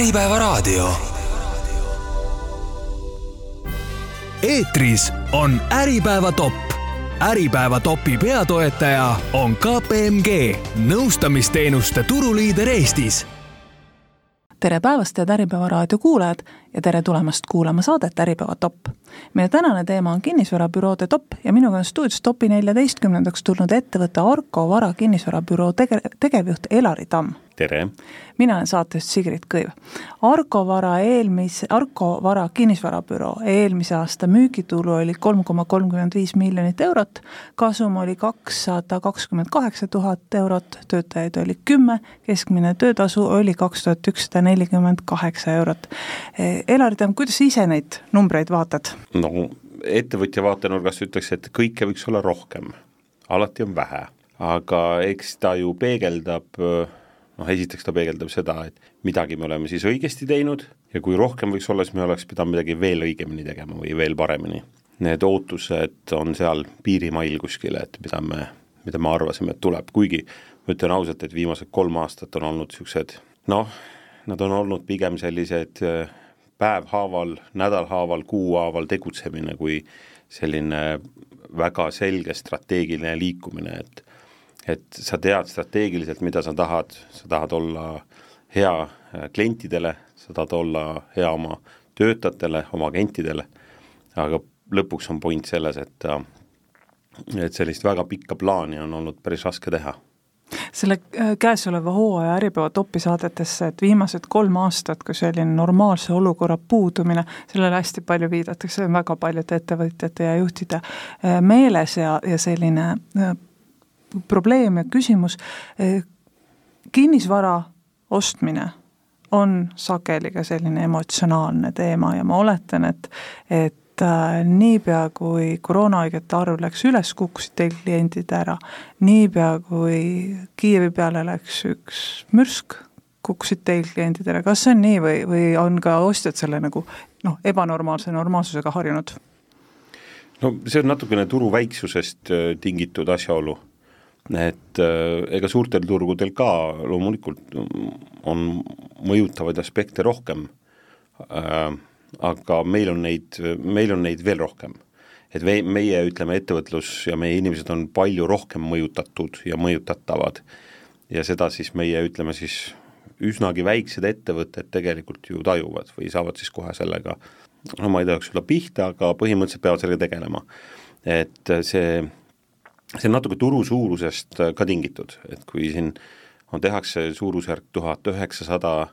Äripäevaraadio. eetris on Äripäeva top. Äripäeva topi peatoetaja on KPMG, nõustamisteenuste turuliider Eestis tere päevast, head Äripäeva raadio kuulajad ja tere tulemast kuulama saadet Äripäeva top. meie tänane teema on kinnisvarabüroode top ja minuga on stuudios topi neljateistkümnendaks tulnud ettevõtte Arko Vara kinnisvarabüroo tege-, tegevjuht Elari Tamm tere! mina olen saatejuht Sigrid Kõiv. Arko Vara eelmise, Arko Vara kinnisvarabüroo eelmise aasta müügitulu oli kolm koma kolmkümmend viis miljonit eurot, kasum oli kakssada kakskümmend kaheksa tuhat eurot, töötajaid oli kümme, keskmine töötasu oli kaks tuhat ükssada nelikümmend kaheksa eurot. Elari Tamm, kuidas sa ise neid numbreid vaatad? no ettevõtja vaatenurgast ütleks, et kõike võiks olla rohkem, alati on vähe, aga eks ta ju peegeldab noh, esiteks ta peegeldab seda, et midagi me oleme siis õigesti teinud ja kui rohkem võiks olla, siis me oleks pidanud midagi veel õigemini tegema või veel paremini. Need ootused on seal piirimail kuskil, et mida me, mida me arvasime, et tuleb, kuigi ma ütlen ausalt, et viimased kolm aastat on olnud niisugused noh, nad on olnud pigem sellised äh, päevhaaval, nädalhaaval, kuuhaaval tegutsemine kui selline väga selge strateegiline liikumine, et et sa tead strateegiliselt, mida sa tahad, sa tahad olla hea äh, klientidele, sa tahad olla hea oma töötajatele, oma agentidele, aga lõpuks on point selles, et äh, et sellist väga pikka plaani on olnud päris raske teha selle äh, käesoleva hooaja Äripäeva topi saadetesse, et viimased kolm aastat, kui selline normaalse olukorra puudumine, sellele hästi palju viidatakse, väga paljude ettevõtjate ja juhtide meeles ja, ja selline probleem ja küsimus, kinnisvara ostmine on sageli ka selline emotsionaalne teema ja ma oletan, et, et äh, niipea, kui koroonahaigete arv läks üles, kukkusid teil kliendid ära. niipea, kui Kiievi peale läks üks mürsk, kukkusid teil kliendid ära, kas see on nii või, või on ka ostjad selle nagu noh, ebanormaalse normaalsusega harjunud? no see on natukene turu väiksusest äh, tingitud asjaolu et äh, ega suurtel turgudel ka loomulikult on mõjutavaid aspekte rohkem äh,, aga meil on neid, meil on neid veel rohkem. et me, meie, ütleme, ettevõtlus ja meie inimesed on palju rohkem mõjutatud ja mõjutatavad ja seda siis meie, ütleme siis, üsnagi väiksed ettevõtted tegelikult ju tajuvad või saavad siis kohe sellega no ma ei tahaks öelda pihta, aga põhimõtteliselt peavad sellega tegelema. et see see on natuke turu suurusest ka tingitud, et kui siin on, tehakse suurusjärk tuhat üheksasada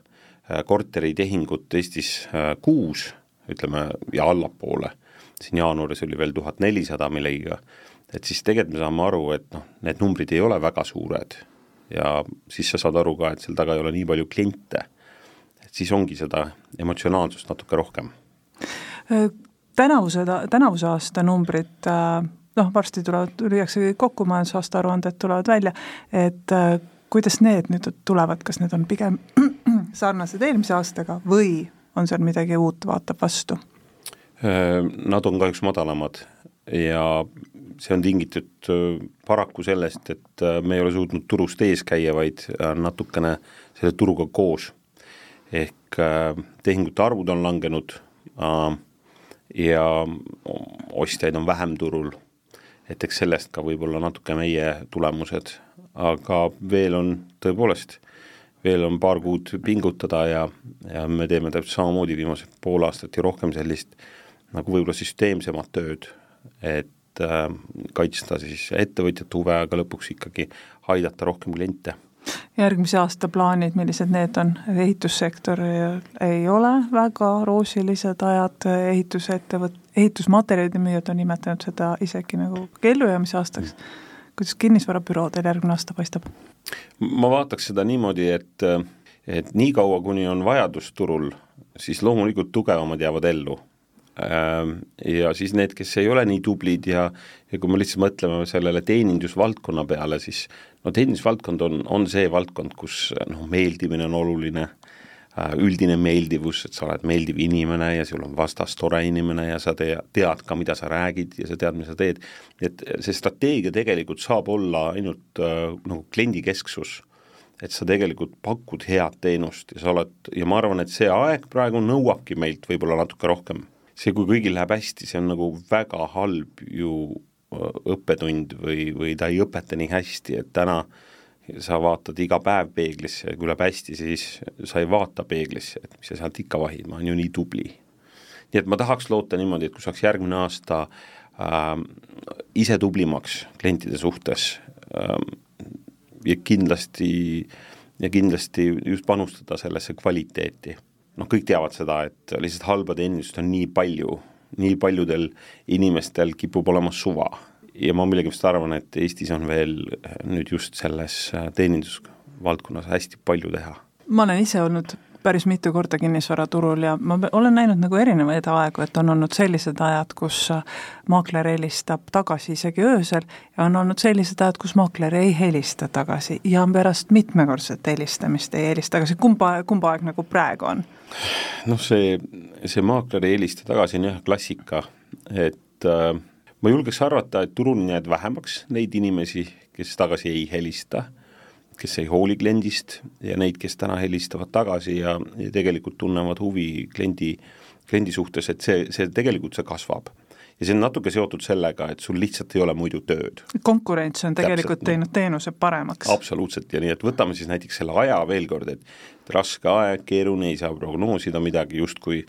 korteritehingut Eestis äh, kuus, ütleme, ja allapoole, siin jaanuaris oli veel tuhat nelisada millegiga, et siis tegelikult me saame aru, et noh, need numbrid ei ole väga suured ja siis sa saad aru ka, et seal taga ei ole nii palju kliente. et siis ongi seda emotsionaalsust natuke rohkem. tänavuse, tänavuse aasta numbrid äh noh, varsti tulevad, lüüakse kõik kokku, majandusaasta aruanded tulevad välja, et äh, kuidas need nüüd tulevad, kas need on pigem sarnased eelmise aastaga või on seal midagi uut, vaatab vastu? Nad on kahjuks madalamad ja see on tingitud paraku sellest, et me ei ole suutnud turust ees käia, vaid natukene selle turuga koos. ehk tehingute arvud on langenud ja ostjaid on vähem turul et eks sellest ka võib-olla natuke meie tulemused, aga veel on tõepoolest, veel on paar kuud pingutada ja, ja me teeme täpselt samamoodi viimased pool aastat ja rohkem sellist nagu võib-olla süsteemsemat tööd, et äh, kaitsta siis ettevõtjate huve, aga lõpuks ikkagi aidata rohkem kliente järgmise aasta plaanid, millised need on, ehitussektor ei ole väga roosilised ajad, ehitusettevõt-, ehitusmaterjalide müüjad on nimetanud seda isegi nagu ellujäämise aastaks. kuidas kinnisvarabüroodel järgmine aasta paistab? ma vaataks seda niimoodi, et, et niikaua, kuni on vajadus turul, siis loomulikult tugevamad jäävad ellu ja siis need, kes ei ole nii tublid ja, ja kui me lihtsalt mõtleme sellele teenindusvaldkonna peale, siis no teenindusvaldkond on, on see valdkond, kus noh, meeldimine on oluline, äh, üldine meeldivus, et sa oled meeldiv inimene ja sul on vastas tore inimene ja sa tea, tead ka, mida sa räägid ja sa tead, mida sa teed. et see strateegia tegelikult saab olla ainult äh, nagu kliendikesksus et sa tegelikult pakud head teenust ja sa oled, ja ma arvan, et see aeg praegu nõuabki meilt võib-olla natuke rohkem. See, kui kõigil läheb hästi, see on nagu väga halb ju õppetund või, või ta ei õpeta nii hästi, et täna sa vaatad iga päev peeglisse ja kui läheb hästi, siis sa ei vaata peeglisse, et mis sa sealt ikka vahid, ma olen ju nii tubli. nii et ma tahaks loota niimoodi, et kui saaks järgmine aasta äh, ise tublimaks klientide suhtes äh, ja kindlasti, ja kindlasti just panustada sellesse kvaliteeti. Noh, kõik teavad seda, et lihtsalt halba teenindust on nii palju, nii paljudel inimestel kipub olema suva ja ma millegipärast arvan, et Eestis on veel nüüd just selles teenindusvaldkonnas hästi palju teha. ma olen ise olnud päris mitu korda kinnisvaraturul ja ma olen näinud nagu erinevaid aegu, et on olnud sellised ajad, kus maakler helistab tagasi isegi öösel ja on olnud sellised ajad, kus maakler ei helista tagasi ja pärast mitmekordset helistamist ei helista tagasi, kumba, kumba aeg nagu praegu on? noh, see, see maakler ei helista tagasi on jah klassika, et äh, ma julgeks arvata, et turul jäänud vähemaks neid inimesi, kes tagasi ei helista kes ei hooli kliendist ja neid, kes täna helistavad tagasi ja, ja tegelikult tunnevad huvi kliendi, kliendi suhtes, et see, see tegelikult, see kasvab. ja see on natuke seotud sellega, et sul lihtsalt ei ole muidu tööd. konkurents on tegelikult Täpselt, teinud teenuse paremaks. absoluutselt, ja nii, et võtame siis näiteks selle aja veel kord, et raske aeg, keeruline, ei saa prognoosida midagi justkui,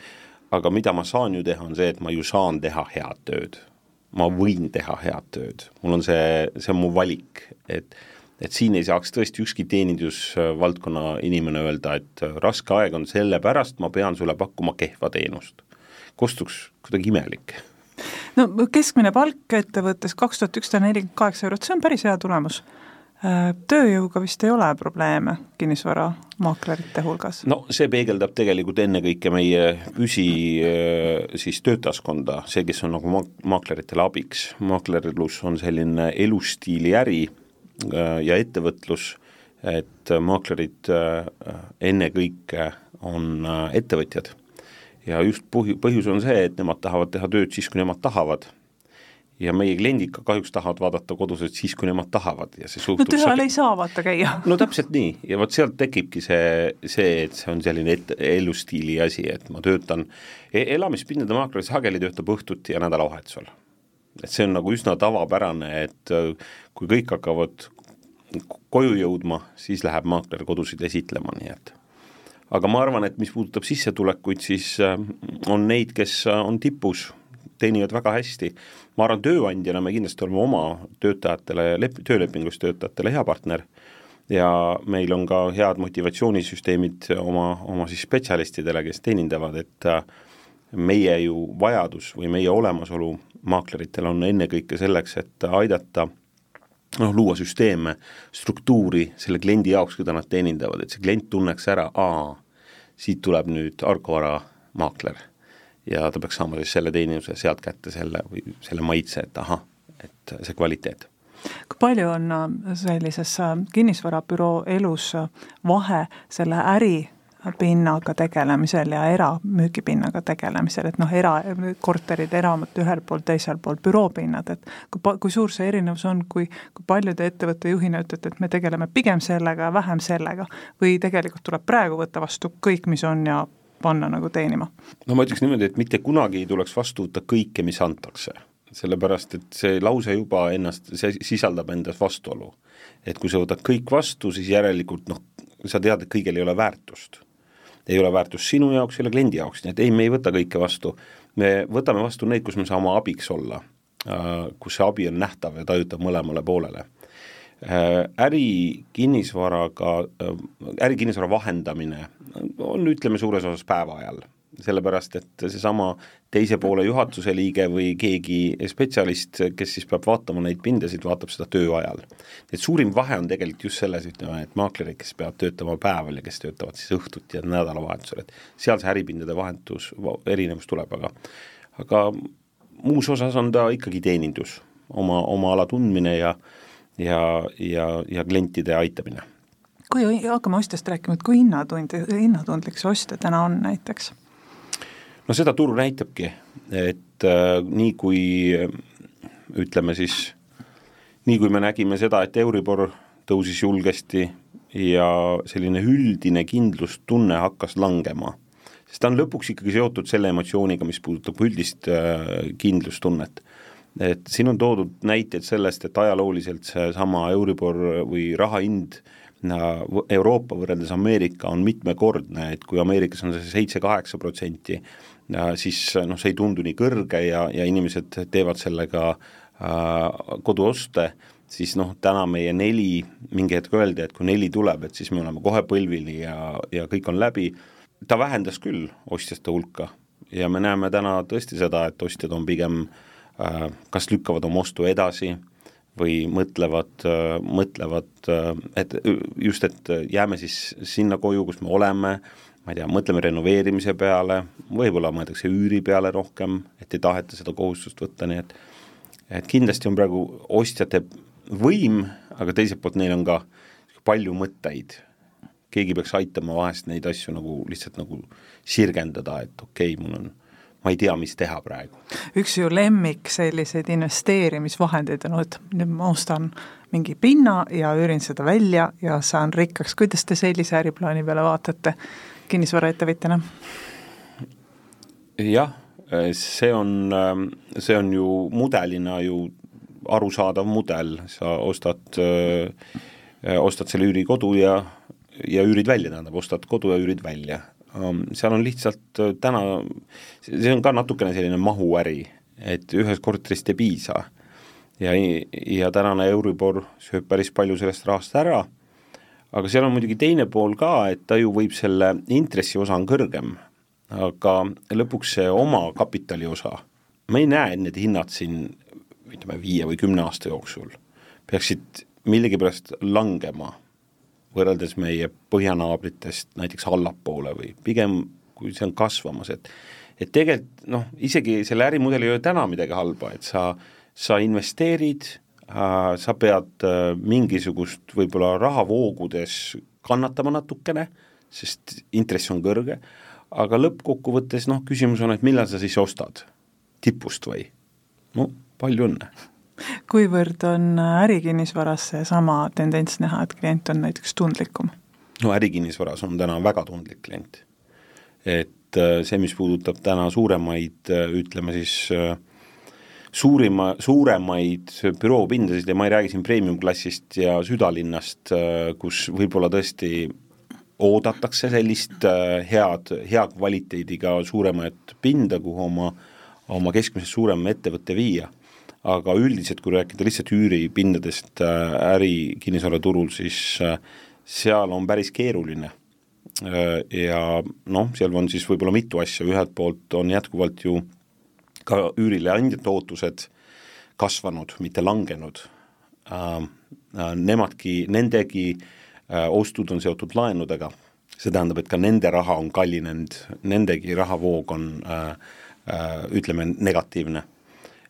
aga mida ma saan ju teha, on see, et ma ju saan teha head tööd. ma võin teha head tööd, mul on see, see on mu valik, et et siin ei saaks tõesti ükski teenindusvaldkonna inimene öelda, et raske aeg on sellepärast, ma pean sulle pakkuma kehva teenust. kostuks kuidagi imelik. no keskmine palk ettevõttes kaks tuhat ükssada nelikümmend kaheksa eurot, see on päris hea tulemus. Äh, tööjõuga vist ei ole probleeme kinnisvaramaaklerite hulgas? no see peegeldab tegelikult ennekõike meie püsi äh, siis töötajaskonda, see, kes on nagu maakleritele abiks. maaklerlus on selline elustiili äri Äh, ja ettevõtlus, et maaklerid äh, ennekõike on äh, ettevõtjad. ja just põhi, põhjus on see, et nemad tahavad teha tööd siis, kui nemad tahavad ja meie kliendid ka kahjuks tahavad vaadata koduselt siis, kui nemad tahavad ja see suhtub no tööl ei saa vaata käia. no täpselt nii ja vot sealt tekibki see, see, et see on selline et, elustiili asi, et ma töötan e, elamispindade maakler sageli töötab õhtuti ja nädalavahetusel et see on nagu üsna tavapärane, et äh, kui kõik hakkavad koju jõudma, siis läheb maakler kodusid esitlema, nii et. Aga ma arvan, et mis puudutab sissetulekuid, siis äh, on neid, kes äh, on tipus, teenivad väga hästi, ma arvan, tööandjana me kindlasti oleme oma töötajatele, lep-, töölepingulist töötajatele hea partner. Ja meil on ka head motivatsioonisüsteemid oma, oma siis spetsialistidele, kes teenindavad, et meie ju vajadus või meie olemasolu maakleritel on ennekõike selleks, et aidata noh, luua süsteeme, struktuuri selle kliendi jaoks, keda nad teenindavad, et see klient tunneks ära, aa, siit tuleb nüüd Argo Vara maakler. ja ta peaks saama siis selle teeninduse sealt kätte selle või selle maitse, et ahah, et see kvaliteet kui palju on sellises kinnisvarabüroo elus vahe selle äri pinnaga tegelemisel ja eramüügipinnaga tegelemisel, et noh, erakorterid, eramud ühel pool, teisel pool büroopinnad, et kui kui suur see erinevus on, kui, kui palju te ettevõtte juhina ütlete, et me tegeleme pigem sellega ja vähem sellega, või tegelikult tuleb praegu võtta vastu kõik, mis on ja panna nagu teenima? no ma ütleks niimoodi, et mitte kunagi ei tuleks vastu võtta kõike, mis antakse. sellepärast, et see lause juba ennast, see sisaldab endas vastuolu. et kui sa võtad kõik vastu, siis järelikult noh, sa tead, et kõigil ei ole väärtust ei ole väärtus sinu jaoks, ei ole kliendi jaoks, nii et ei, me ei võta kõike vastu. me võtame vastu neid, kus me saame abiks olla, äh, kus see abi on nähtav ja tajutav mõlemale poolele. Äh, ärikinnisvaraga, äh, ärikinnisvara vahendamine on, ütleme, suures osas päevaajal sellepärast et seesama teise poole juhatuse liige või keegi spetsialist, kes siis peab vaatama neid pindasid, vaatab seda tööajal. et suurim vahe on tegelikult just selles, ütleme, et maaklerid, kes peavad töötama päeval ja kes töötavad siis õhtuti ja nädalavahetusel, et seal see äripindade vahetus, erinevus tuleb, aga aga muus osas on ta ikkagi teenindus, oma, oma ala tundmine ja ja, ja, ja klientide aitamine kui hakkame ostjast rääkima, et kui hinnatund, hinnatundlik see ostja täna on näiteks? No seda turg näitabki, et äh, nii kui ütleme siis, nii kui me nägime seda, et Euribor tõusis julgesti ja selline üldine kindlustunne hakkas langema. sest ta on lõpuks ikkagi seotud selle emotsiooniga, mis puudutab üldist äh, kindlustunnet. et siin on toodud näiteid sellest, et ajalooliselt seesama Euribor või raha hind Euroopa võrreldes Ameerika on mitmekordne, et kui Ameerikas on see seitse-kaheksa protsenti, siis noh, see ei tundu nii kõrge ja, ja inimesed teevad sellega äh, koduoste, siis noh, täna meie neli, mingi hetk öeldi, et kui neli tuleb, et siis me oleme kohe põlvili ja, ja kõik on läbi, ta vähendas küll ostjate hulka ja me näeme täna tõesti seda, et ostjad on pigem äh, kas lükkavad oma ostu edasi või mõtlevad, äh, mõtlevad, et just, et jääme siis sinna koju, kus me oleme, ma ei tea, mõtleme renoveerimise peale, võib-olla mõeldakse üüri peale rohkem, et ei taheta seda kohustust võtta, nii et et kindlasti on praegu ostjate võim, aga teiselt poolt neil on ka palju mõtteid. keegi peaks aitama vahest neid asju nagu lihtsalt nagu sirgendada, et okei okay,, mul on, ma ei tea, mis teha praegu. üks ju lemmik selliseid investeerimisvahendeid on, et nüüd ma ostan mingi pinna ja üürin seda välja ja saan rikkaks, kuidas te sellise äriplaani peale vaatate kinnisvaraettevõtjana? jah, see on, see on ju mudelina ju arusaadav mudel, sa ostad, ostad selle üürikodu ja, ja üürid välja, tähendab, ostad kodu ja üürid välja. seal on lihtsalt täna, see on ka natukene selline mahuäri, et ühest korterist ei piisa. ja, ja tänane Euribor sööb päris palju sellest rahast ära, aga seal on muidugi teine pool ka, et ta ju võib selle intressiosa on kõrgem, aga lõpuks see omakapitali osa, ma ei näe, et need hinnad siin ütleme, viie või kümne aasta jooksul peaksid millegipärast langema võrreldes meie põhjanaabritest näiteks allapoole või pigem kui see on kasvamas, et et tegelikult noh, isegi selle ärimudeli ei ole täna midagi halba, et sa, sa investeerid sa pead äh, mingisugust võib-olla rahavoogudes kannatama natukene, sest intress on kõrge, aga lõppkokkuvõttes noh, küsimus on, et millal sa siis ostad, tipust või? no palju õnne! kuivõrd on ärikinnisvaras seesama tendents näha, et klient on näiteks tundlikum? no ärikinnisvaras on täna väga tundlik klient. et äh, see, mis puudutab täna suuremaid, äh, ütleme siis äh, suurima, suuremaid büroopindasid ja ma ei räägi siin premium-klassist ja südalinnast, kus võib-olla tõesti oodatakse sellist head, hea kvaliteediga suuremat pinda, kuhu oma, oma keskmisest suurem ettevõte viia aga üldiselt, kui rääkida lihtsalt üüripindadest äh, äri kinnisvaraturul, siis äh, seal on päris keeruline. Äh, ja noh, seal on siis võib-olla mitu asja, ühelt poolt on jätkuvalt ju ka üürileandjate ootused kasvanud, mitte langenud. Nemadki, nendegi ostud on seotud laenudega, see tähendab, et ka nende raha on kallinenud, nendegi rahavoog on ütleme, negatiivne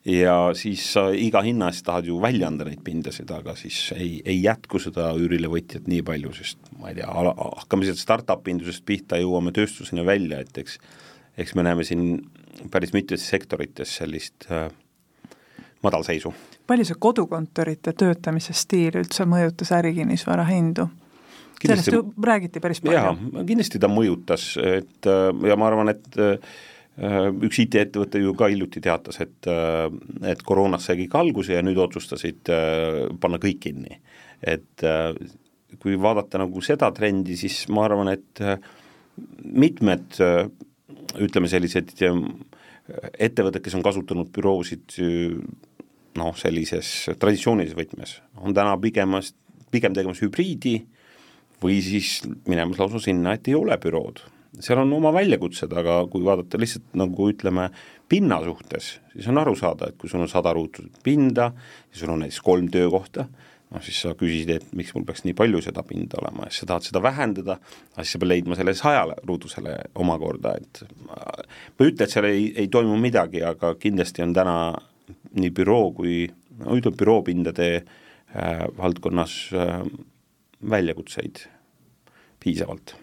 ja siis sa iga hinna eest tahad ju välja anda neid pindasid, aga siis ei, ei jätku seda üürilevõtjat nii palju, sest ma ei tea, hakkame sealt startup indusest pihta, jõuame tööstuseni välja, et eks eks me näeme siin päris mitmetes sektorites sellist äh, madalseisu. palju see kodukontorite töötamise stiil üldse mõjutas ärikinnisvara hindu? sellest ju räägiti päris palju. jaa, kindlasti ta mõjutas, et äh, ja ma arvan, et äh, Äh, üks IT-ettevõte ju ka hiljuti teatas, et, et koroonast sai kõik alguse ja nüüd otsustasid panna kõik kinni. et kui vaadata nagu seda trendi, siis ma arvan, et mitmed ütleme, sellised ettevõtted, kes on kasutanud büroosid noh, sellises traditsioonilises võtmes, on täna pigemas, pigem tegemas hübriidi või siis minemas lausa sinna, et ei ole bürood. Seal on oma väljakutsed, aga kui vaadata lihtsalt nagu ütleme, pinna suhtes, siis on aru saada, et kui sul on sada ruutu pinda ja sul on näiteks kolm töökohta, noh siis sa küsisid, et miks mul peaks nii palju seda pinda olema ja siis sa tahad seda vähendada, siis sa pead leidma selle sajale ruudusele omakorda, et ma ei ütle, et seal ei, ei toimu midagi, aga kindlasti on täna nii büroo kui, no ütleme, büroopindade äh, valdkonnas äh, väljakutseid piisavalt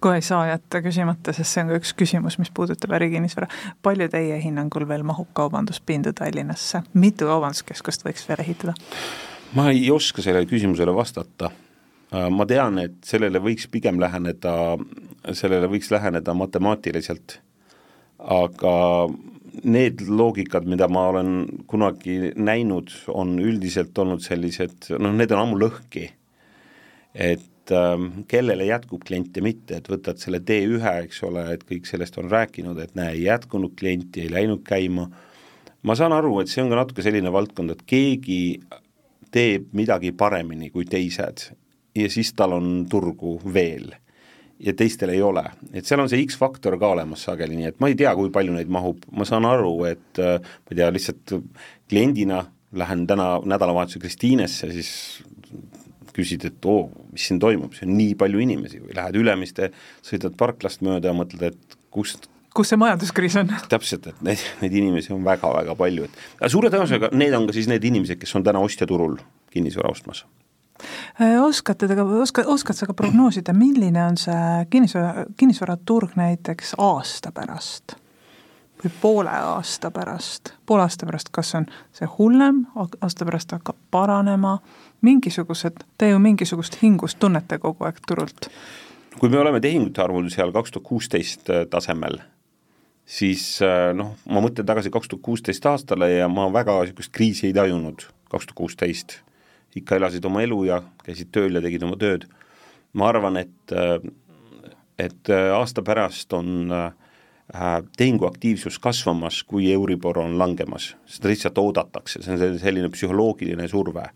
kohe ei saa jätta küsimata, sest see on ka üks küsimus, mis puudutab ärikinnisvara. palju teie hinnangul veel mahub kaubanduspindu Tallinnasse, mitu kaubanduskeskust võiks veel ehitada? Ma ei oska sellele küsimusele vastata, Äh, ma tean, et sellele võiks pigem läheneda, sellele võiks läheneda matemaatiliselt, aga need loogikad, mida ma olen kunagi näinud, on üldiselt olnud sellised, noh, need on ammu lõhki. et äh, kellele jätkub kliente mitte, et võtad selle T1, eks ole, et kõik sellest on rääkinud, et näe, ei jätkunud klienti, ei läinud käima, ma saan aru, et see on ka natuke selline valdkond, et keegi teeb midagi paremini kui teised ja siis tal on turgu veel ja teistel ei ole, et seal on see X-faktor ka olemas sageli, nii et ma ei tea, kui palju neid mahub, ma saan aru, et äh, ma ei tea, lihtsalt kliendina lähen täna nädalavahetusel Kristiinesse, siis küsid, et oo, mis siin toimub, see on nii palju inimesi. Või lähed Ülemiste, sõidad parklast mööda ja mõtled, et kust kus see majanduskriis on? täpselt, et neid, neid inimesi on väga-väga palju, et suure tõenäosusega need on ka siis need inimesed, kes on täna ostjaturul kinnisvara ostmas Äh, oskate te ka, oska, oskad sa ka prognoosida, milline on see kinnisvara, kinnisvaraturg näiteks aasta pärast? või poole aasta pärast, poole aasta pärast, kas on see hullem, aasta pärast hakkab paranema, mingisugused, te ju mingisugust hingust tunnete kogu aeg turult? kui me oleme tehingute arvul seal kaks tuhat kuusteist äh, tasemel, siis äh, noh, ma mõtlen tagasi kaks tuhat kuusteist aastale ja ma väga niisugust kriisi ei tajunud kaks tuhat kuusteist ikka elasid oma elu ja käisid tööl ja tegid oma tööd. ma arvan, et, et aasta pärast on äh, tehinguaktiivsus kasvamas, kui Euribor on langemas, seda lihtsalt oodatakse, see on selline psühholoogiline surve.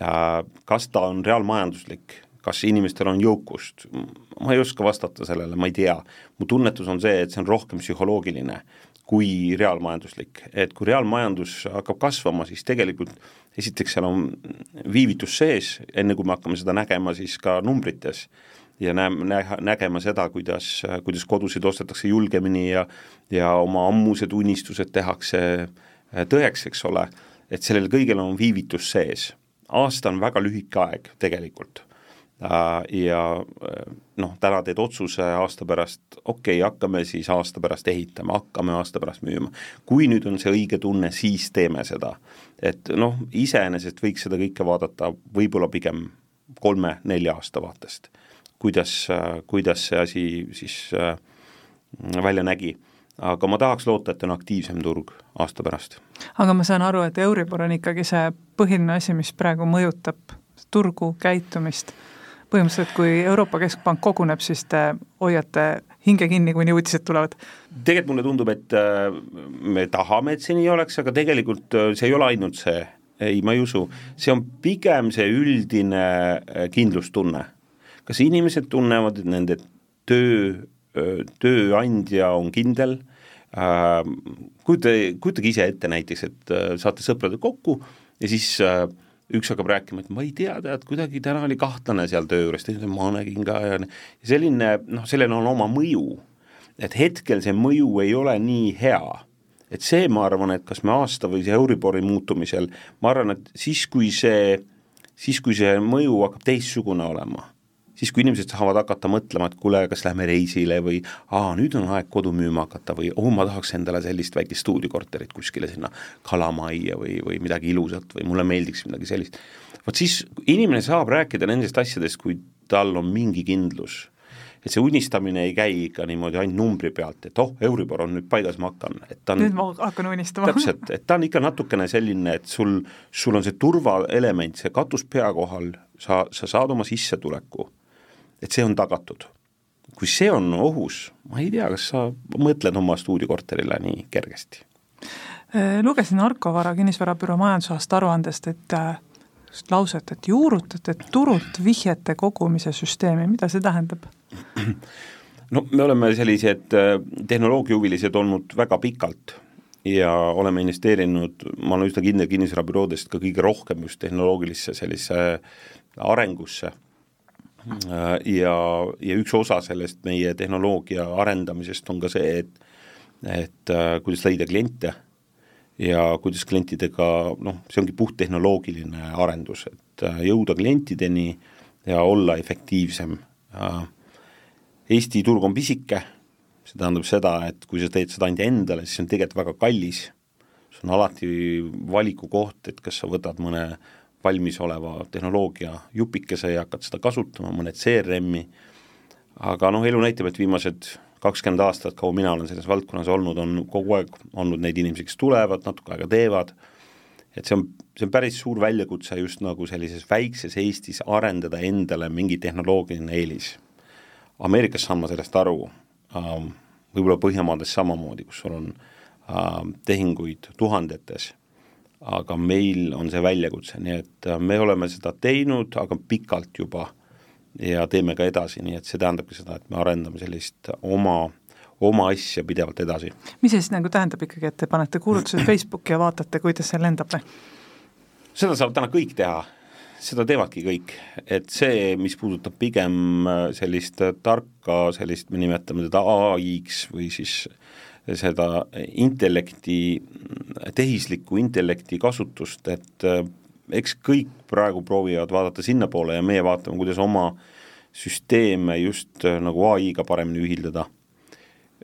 Äh, kas ta on reaalmajanduslik, kas inimestel on jõukust, ma ei oska vastata sellele, ma ei tea. mu tunnetus on see, et see on rohkem psühholoogiline kui reaalmajanduslik, et kui reaalmajandus hakkab kasvama, siis tegelikult esiteks seal on viivitus sees, enne kui me hakkame seda nägema siis ka numbrites. Ja näeme, näha, nägema seda, kuidas, kuidas kodusid ostetakse julgemini ja ja oma ammused unistused tehakse tõeks, eks ole, et sellel kõigel on viivitus sees. aasta on väga lühike aeg tegelikult. Äh, ja äh, noh, täna teed otsuse aasta pärast, okei okay,, hakkame siis aasta pärast ehitama, hakkame aasta pärast müüma. kui nüüd on see õige tunne, siis teeme seda. et noh, iseenesest võiks seda kõike vaadata võib-olla pigem kolme-nelja aasta vaatest. kuidas, äh, kuidas see asi siis välja nägi aga ma tahaks loota, et on aktiivsem turg aasta pärast. aga ma saan aru, et Euribor on ikkagi see põhiline asi, mis praegu mõjutab turgu, käitumist põhimõtteliselt, kui Euroopa Keskpank koguneb, siis te hoiate hinge kinni, kuni uudised tulevad? tegelikult mulle tundub, et äh, me tahame, et see nii oleks, aga tegelikult äh, see ei ole ainult see, ei, ma ei usu, see on pigem see üldine äh, kindlustunne. kas inimesed tunnevad, et nende töö, tööandja on kindel, kujuta, kujutage ise ette näiteks, et saate sõpradega kokku ja siis äh, üks hakkab rääkima, et ma ei tea, tead, kuidagi täna oli kahtlane seal töö juures, teine ütleb, ma nägin ka ja selline, noh, sellel on oma mõju. et hetkel see mõju ei ole nii hea. et see, ma arvan, et kas me aasta või see Euribori muutumisel, ma arvan, et siis, kui see, siis kui see mõju hakkab teistsugune olema siis kui inimesed saavad hakata mõtlema, et kuule, kas lähme reisile või aa, nüüd on aeg kodu müüma hakata või oh, ma tahaks endale sellist väikest stuudiokorterit kuskile sinna kalamajja või, või midagi ilusat või mulle meeldiks midagi sellist. vot siis inimene saab rääkida nendest asjadest, kui tal on mingi kindlus et see unistamine ei käi ikka niimoodi ainult numbri pealt, et oh, Euribor on nüüd paigas, ma hakkan, et ta on nüüd ma hakkan unistama. täpselt, et ta on ikka natukene selline, et sul, sul on see turvaelement, see katus pea kohal, sa, sa saad oma sissetuleku et see on tagatud. kui see on ohus, ma ei tea, kas sa mõtled oma stuudiokorterile nii kergesti? Äh, lugesin Arko Vara kinnisvarabüroo majandusaasta aruandest, et äh, lauset, et juurutate turult vihjete kogumise süsteemi, mida see tähendab? no me oleme sellised äh, tehnoloogiahuvilised olnud väga pikalt ja oleme investeerinud, ma olen üsna kindel, kinnisvarabüroodest ka kõige rohkem just tehnoloogilisse sellise arengusse ja, ja üks osa sellest meie tehnoloogia arendamisest on ka see, et et äh, kuidas leida kliente ja kuidas klientidega, noh, see ongi puhttehnoloogiline arendus, et äh, jõuda klientideni ja olla efektiivsem. Eesti turg on pisike, see tähendab seda, et kui sa teed seda ainult endale, siis see on tegelikult väga kallis, see on alati valiku koht, et kas sa võtad mõne valmisoleva tehnoloogia jupikese ja hakkad seda kasutama, mõned CRM-i, aga noh, elu näitab, et viimased kakskümmend aastat, kaua mina olen selles valdkonnas olnud, on kogu aeg olnud neid inimesi, kes tulevad, natuke aega teevad, et see on, see on päris suur väljakutse just nagu sellises väikses Eestis arendada endale mingi tehnoloogiline eelis. Ameerikas saan ma sellest aru ähm,, võib-olla Põhjamaades samamoodi, kus sul on äh, tehinguid tuhandetes aga meil on see väljakutse, nii et äh, me oleme seda teinud, aga pikalt juba ja teeme ka edasi, nii et see tähendabki seda, et me arendame sellist oma, oma asja pidevalt edasi. mis siis nagu tähendab ikkagi, et te panete kuulutuse Facebooki ja vaatate, kuidas see lendab või? seda saavad täna kõik teha, seda teevadki kõik, et see, mis puudutab pigem äh, sellist tarka, sellist, me nimetame teda ai-ks või siis äh, seda intellekti, tehisliku intellekti kasutust, et äh, eks kõik praegu proovivad vaadata sinnapoole ja meie vaatame, kuidas oma süsteeme just äh, nagu ai-ga paremini ühildada.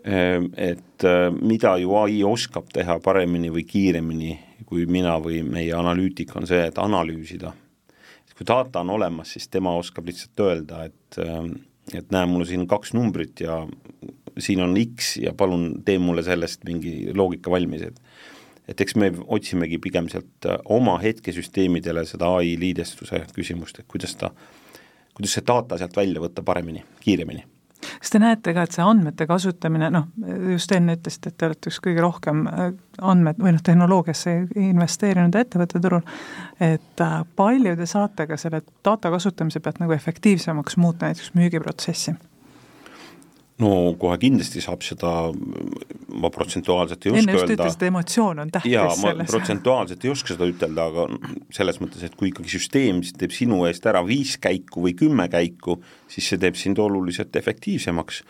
Ähm, et äh, mida ju ai oskab teha paremini või kiiremini kui mina või meie analüütik, on see, et analüüsida. kui data on olemas, siis tema oskab lihtsalt öelda, et et näe, mul on siin kaks numbrit ja siin on X ja palun tee mulle sellest mingi loogika valmis, et et eks me otsimegi pigem sealt äh, oma hetkesüsteemidele seda ai liidestuse küsimust, et kuidas ta, kuidas see data sealt välja võtta paremini, kiiremini kas te näete ka, et see andmete kasutamine, noh, just enne ütlesite, et te olete üks kõige rohkem äh, andmed või noh, tehnoloogiasse investeerinud ettevõtte turul, et äh, palju te saate ka selle data kasutamise pealt nagu efektiivsemaks muuta näiteks müügiprotsessi? No kohe kindlasti saab seda, ma protsentuaalselt ei oska enne just ütlesid, emotsioon on tähtis jaa, ma selles. protsentuaalselt ei oska seda ütelda, aga selles mõttes, et kui ikkagi süsteem teeb sinu eest ära viis käiku või kümme käiku, siis see teeb sind oluliselt efektiivsemaks.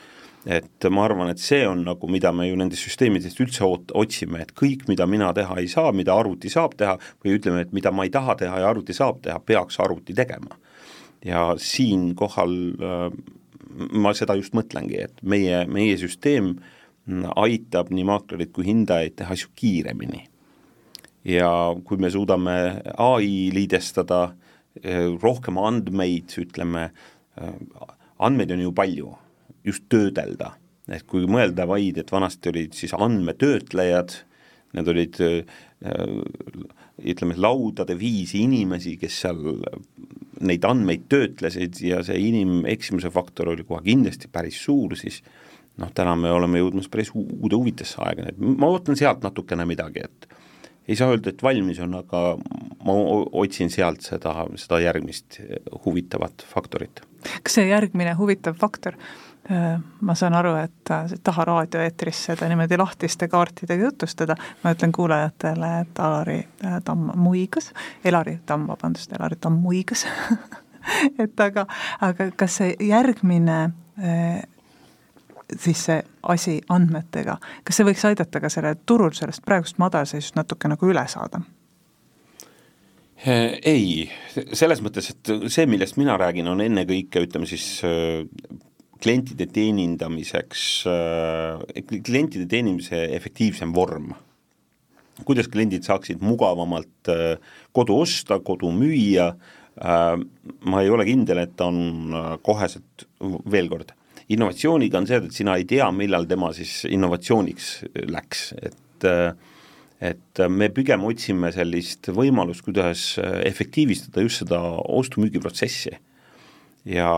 et ma arvan, et see on nagu, mida me ju nendest süsteemidest üldse oot-, otsime, et kõik, mida mina teha ei saa, mida arvuti saab teha, või ütleme, et mida ma ei taha teha ja arvuti saab teha, peaks arvuti tegema. ja siinkohal äh, ma seda just mõtlengi, et meie, meie süsteem aitab nii maaklerid kui hindajaid teha asju kiiremini. ja kui me suudame ai liidestada, eh, rohkem andmeid, ütleme, eh, andmeid on ju palju, just töödelda, et kui mõelda vaid, et vanasti olid siis andmetöötlejad, need olid äh, ütleme, laudade viisi inimesi, kes seal neid andmeid töötlesid ja see inimeksimuse faktor oli kohe kindlasti päris suur, siis noh, täna me oleme jõudmas päris uude huvitasse aega, et ma ootan sealt natukene midagi, et ei saa öelda, et valmis on, aga ma otsin sealt seda, seda järgmist huvitavat faktorit. kas see järgmine huvitav faktor Äh, ma saan aru, et äh, taha raadioeetris seda niimoodi lahtiste kaartidega jutustada, ma ütlen kuulajatele, et Alari äh, Tamm muigas, Elari Tamm, vabandust, Elari Tamm muigas. Et aga, aga kas see järgmine siis see asi andmetega, kas see võiks aidata ka sellel turul sellest praegust madalseisust natuke nagu üle saada? ei, selles mõttes, et see, millest mina räägin, on ennekõike ütleme siis klientide teenindamiseks, äh, klientide teenimise efektiivsem vorm. kuidas kliendid saaksid mugavamalt äh, kodu osta, kodu müüa, äh, ma ei ole kindel, et ta on koheselt, veel kord, innovatsiooniga on see, et sina ei tea, millal tema siis innovatsiooniks läks, et et me pigem otsime sellist võimalust, kuidas efektiivistada just seda ostu-müügiprotsessi ja,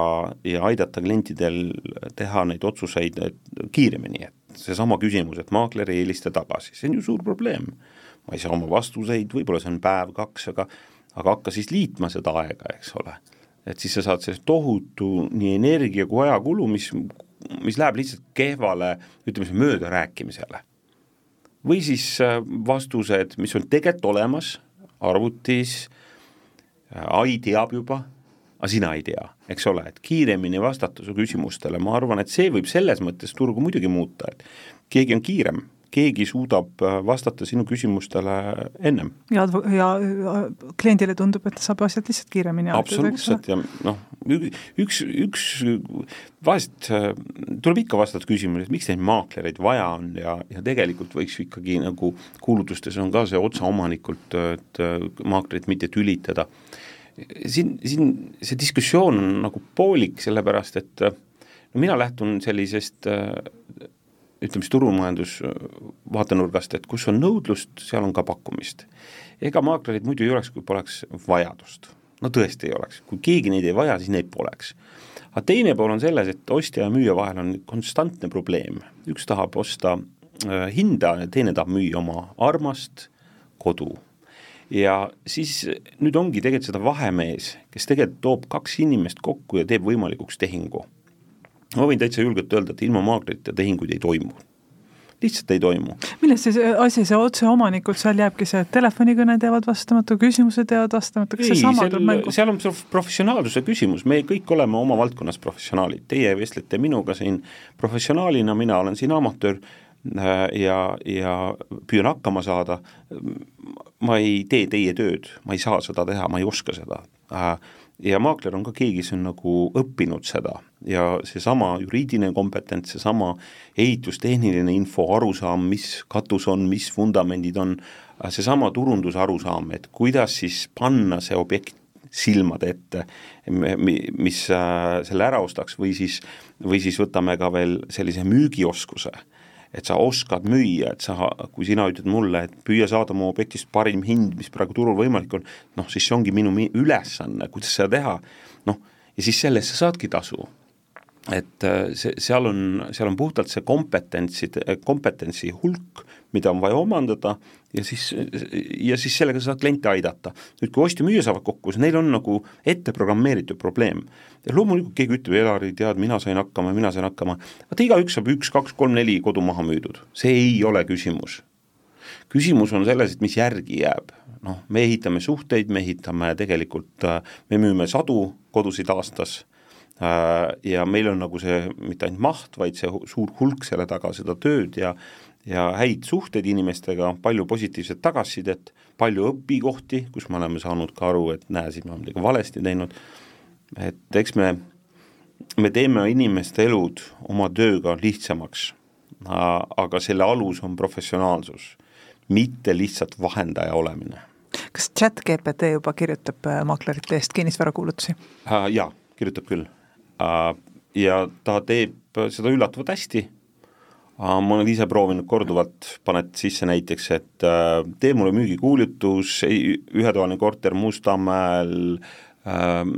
ja aidata klientidel teha neid otsuseid kiiremini, et seesama küsimus, et maakler ei helista tagasi, see on ju suur probleem. ma ei saa oma vastuseid, võib-olla see on päev-kaks, aga aga hakka siis liitma seda aega, eks ole. et siis sa saad sellest tohutu nii energia kui ajakulu, mis, mis läheb lihtsalt kehvale, ütleme siis möödarääkimisele. või siis äh, vastused, mis on tegelikult olemas arvutis, äh, ai teab juba aga sina ei tea, eks ole, et kiiremini vastata su küsimustele, ma arvan, et see võib selles mõttes turgu muidugi muuta, et keegi on kiirem, keegi suudab äh, vastata sinu küsimustele ennem. ja, ja kliendile tundub, et saab asjad lihtsalt kiiremini absoluutselt ja noh, üks, üks, vahest äh, tuleb ikka vastata küsimusele, et miks neid maaklereid vaja on ja, ja tegelikult võiks ju ikkagi nagu kuulutustes on ka see otseomanikult, et maaklerit mitte tülitada. Siin, siin see diskussioon on nagu poolik, sellepärast et no mina lähtun sellisest ütleme siis turumajandus vaatenurgast, et kus on nõudlust, seal on ka pakkumist. ega maaklerid muidu ei oleks, kui poleks vajadust. no tõesti ei oleks, kui keegi neid ei vaja, siis neid poleks. aga teine pool on selles, et ostja ja müüja vahel on konstantne probleem, üks tahab osta äh, hinda ja teine tahab müüa oma armast kodu ja siis nüüd ongi tegelikult seda vahemees, kes tegelikult toob kaks inimest kokku ja teeb võimalikuks tehingu ma võin täitsa julgelt öelda, et ilma maaklerita tehinguid ei toimu lihtsalt ei toimu. milles siis asi, see otseomanikult, seal jääbki see, et telefonikõned jäävad vastamata, küsimused jäävad vastamata, kas seesama tuleb mängu? seal on professionaalsuse küsimus, me kõik oleme oma valdkonnas professionaalid, teie vestlete minuga siin professionaalina, mina olen siin amatöör ja, ja püüan hakkama saada, ma ei tee teie tööd, ma ei saa seda teha, ma ei oska seda. Äh, ja maakler on ka keegi, kes on nagu õppinud seda. Ja seesama juriidiline kompetents, seesama ehitustehniline info, arusaam, mis katus on, mis vundamendid on, seesama turunduse arusaam, et kuidas siis panna see objekt silmade ette, mis äh, selle ära ostaks või siis, või siis võtame ka veel sellise müügioskuse et sa oskad müüa, et sa, kui sina ütled mulle, et püüa saada mu objektist parim hind, mis praegu turul võimalik on, noh, siis see ongi minu ülesanne, kuidas seda teha, noh, ja siis selle eest sa saadki tasu. Et äh, see, seal on, seal on puhtalt see kompetentsid, kompetentsi hulk, mida on vaja omandada ja siis, ja siis sellega sa saad kliente aidata. nüüd, kui ostja-müüja saavad kokku, siis neil on nagu ette programmeeritud probleem. ja loomulikult keegi ütleb, Elari, tead, mina sain hakkama, mina sain hakkama, vaata igaüks saab üks, kaks, kolm, neli kodu maha müüdud, see ei ole küsimus. küsimus on selles, et mis järgi jääb, noh, me ehitame suhteid, me ehitame tegelikult, me müüme sadu kodusid aastas Äh, ja meil on nagu see mitte ainult maht, vaid see suur hulk selle taga, seda tööd ja ja häid suhteid inimestega, palju positiivset tagasisidet, palju õpikohti, kus me oleme saanud ka aru, et näe, siin me oleme midagi valesti teinud, et eks me, me teeme inimeste elud oma tööga lihtsamaks, aga selle alus on professionaalsus, mitte lihtsalt vahendaja olemine. kas chat GPT juba kirjutab äh, maaklerite eest kinnisvarakuulutusi uh,? Jaa, kirjutab küll Äh, ja ta teeb seda üllatavalt hästi, äh, ma olen ise proovinud korduvalt, paned sisse näiteks, et äh, tee mulle müügikuulutus, ühetoaline korter Mustamäel,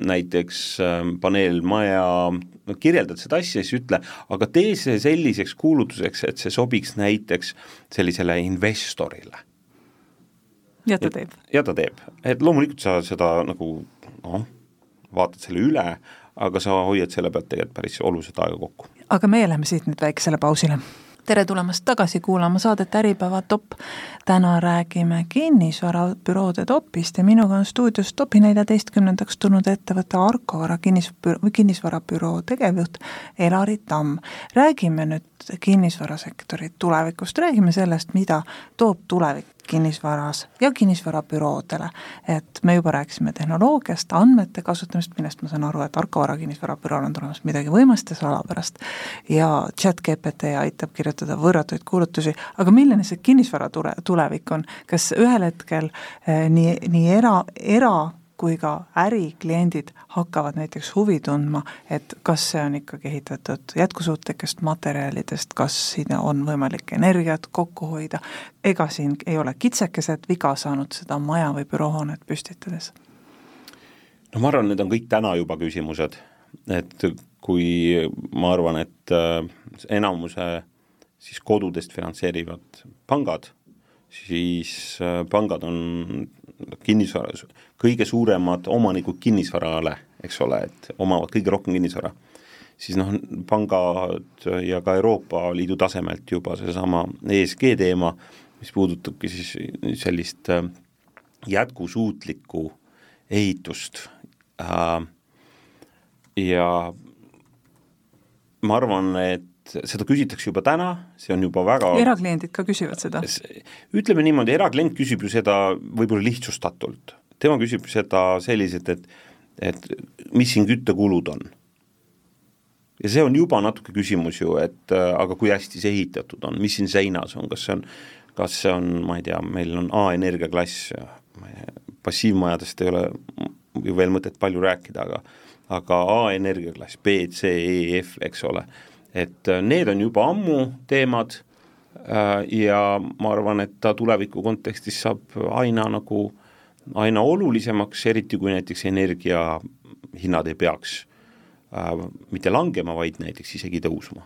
näiteks paneelmaja, kirjeldad seda asja, siis ütle, aga tee see selliseks kuulutuseks, et see sobiks näiteks sellisele investorile. ja ta teeb? ja ta teeb, et loomulikult sa seda nagu noh, vaatad selle üle, aga sa hoiad selle pealt tegelikult päris oluliselt aega kokku. aga meie läheme siit nüüd väikesele pausile tere tulemast tagasi kuulama saadet Äripäeva top. täna räägime kinnisvarabüroode topist ja minuga on stuudios topi neljateistkümnendaks tulnud ettevõtte Arcora kinnisbüroo, kinnisvarabüroo tegevjuht Elari Tamm. räägime nüüd kinnisvarasektori tulevikust, räägime sellest, mida toob tulevik kinnisvaras ja kinnisvarabüroodele. et me juba rääkisime tehnoloogiast, andmete kasutamist, millest ma saan aru, et Arko Vara kinnisvarabürool on tulemas midagi võimast ja salapärast. Ja chat GPT aitab kirjutada võrratuid kuulutusi, aga milline see kinnisvara tule, tulevik on, kas ühel hetkel eh, nii, nii era, era kui ka ärikliendid hakkavad näiteks huvi tundma, et kas see on ikkagi ehitatud jätkusuutlikest materjalidest, kas siin on võimalik energiat kokku hoida, ega siin ei ole kitsekesed viga saanud seda maja või büroohoonet püstitades? no ma arvan, need on kõik täna juba küsimused, et kui ma arvan, et äh, enamuse siis kodudest finantseerivad pangad, siis äh, pangad on kinnisvara, kõige suuremad omanikud kinnisvarale, eks ole, et omavad kõige rohkem kinnisvara, siis noh, pangad ja ka Euroopa Liidu tasemelt juba seesama ESG teema, mis puudutabki siis sellist äh, jätkusuutlikku ehitust äh, ja ma arvan, et seda küsitakse juba täna, see on juba väga erakliendid ka küsivad seda? ütleme niimoodi, eraklient küsib ju seda võib-olla lihtsustatult. tema küsib seda selliselt, et et mis siin küttekulud on. ja see on juba natuke küsimus ju, et aga kui hästi see ehitatud on, mis siin seinas on, kas see on, kas see on, ma ei tea, meil on A-energia klass, passiivmajadest ei ole ju veel mõtet palju rääkida, aga aga A-energia klass, B, C, E, F, eks ole, et äh, need on juba ammu teemad äh, ja ma arvan, et ta tuleviku kontekstis saab aina nagu, aina olulisemaks, eriti kui näiteks energiahinnad ei peaks äh, mitte langema, vaid näiteks isegi tõusma.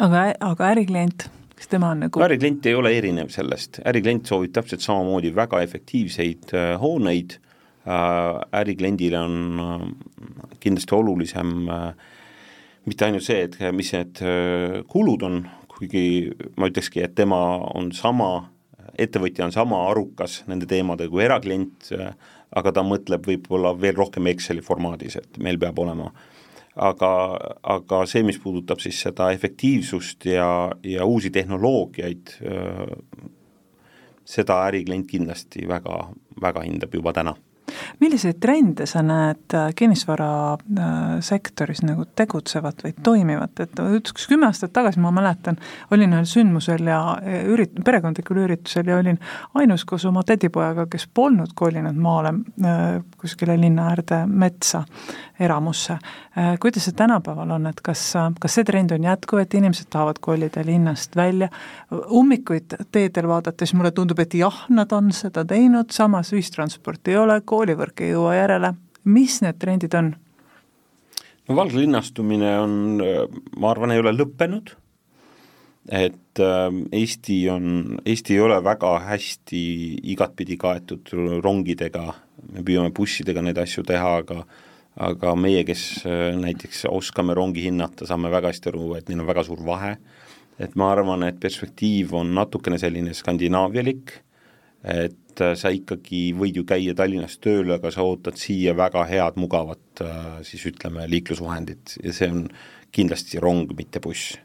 aga, aga äriklient, kas tema on nagu äriklient ei ole erinev sellest, äriklient soovib täpselt samamoodi väga efektiivseid hooneid ärikliendile on kindlasti olulisem äh, mitte ainult see, et mis need kulud on, kuigi ma ütlekski, et tema on sama, ettevõtja on sama arukas nende teemadega kui eraklient, aga ta mõtleb võib-olla veel rohkem Exceli formaadis, et meil peab olema. Aga, aga see, mis puudutab siis seda efektiivsust ja, ja uusi tehnoloogiaid, seda äriklient kindlasti väga, väga hindab juba täna milliseid trende sa näed äh, kinnisvarasektoris äh, nagu tegutsevat või toimivat, et üks kümme aastat tagasi ma mäletan, olin ühel sündmusel ja ürit-, perekondlikul üritusel ja olin ainus koos oma tädipojaga, kes polnud kolinud maale äh, kuskile linna äärde metsa eramusse. kuidas see tänapäeval on, et kas, kas see trend on jätkuv, et inimesed tahavad kolida linnast välja, ummikuid teedel vaadates mulle tundub, et jah, nad on seda teinud, samas ühistransporti ei ole, koolivõrk ei jõua järele, mis need trendid on? no valglinnastumine on, ma arvan, ei ole lõppenud, et äh, Eesti on, Eesti ei ole väga hästi igatpidi kaetud rongidega, me püüame bussidega neid asju teha, aga aga meie, kes äh, näiteks oskame rongi hinnata, saame väga hästi aru, et neil on väga suur vahe, et ma arvan, et perspektiiv on natukene selline skandinaavialik, et et äh, sa ikkagi võid ju käia Tallinnas tööl, aga sa ootad siia väga head, mugavat äh, siis ütleme, liiklusvahendit ja see on kindlasti rong, mitte buss.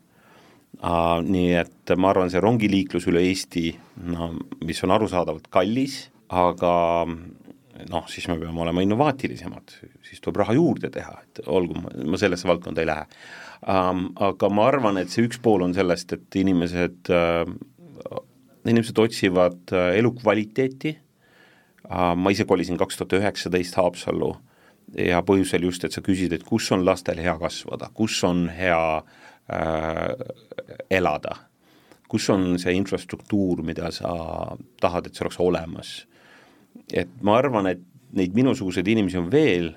Nii et ma arvan, see rongiliiklus üle Eesti, no mis on arusaadavalt kallis, aga noh, siis me peame olema innovaatilisemad, siis tuleb raha juurde teha, et olgu, ma sellesse valdkonda ei lähe um,. Aga ma arvan, et see üks pool on sellest, et inimesed uh, inimesed otsivad äh, elukvaliteeti, äh, ma ise kolisin kaks tuhat üheksateist Haapsallu ja põhjusel just, et sa küsid, et kus on lastel hea kasvada, kus on hea äh, elada, kus on see infrastruktuur, mida sa tahad, et see oleks olemas. et ma arvan, et neid minusuguseid inimesi on veel,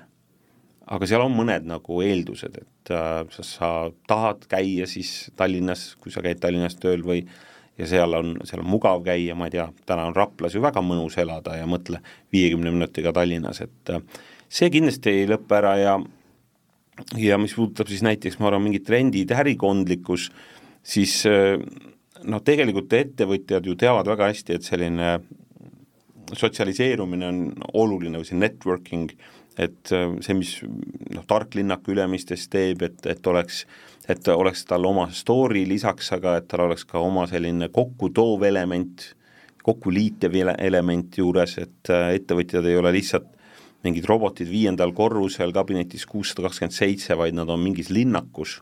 aga seal on mõned nagu eeldused, et äh, sa, sa tahad käia siis Tallinnas, kui sa käid Tallinnas tööl või äh, ja seal on, seal on mugav käia, ma ei tea, täna on Raplas ju väga mõnus elada ja mõtle viiekümne minutiga Tallinnas, et äh, see kindlasti ei lõpe ära ja ja mis puudutab siis näiteks, ma arvan, mingid trendid, ärikondlikkus, siis äh, noh, tegelikult ettevõtjad ju teavad väga hästi, et selline sotsialiseerumine on oluline või see networking, et äh, see, mis noh, tark linnaku Ülemistes teeb, et, et oleks et oleks tal oma story lisaks, aga et tal oleks ka oma selline kokkutoov element, kokkuliitev element juures, et äh, ettevõtjad ei ole lihtsalt mingid robotid viiendal korrusel kabinetis kuussada kakskümmend seitse, vaid nad on mingis linnakus.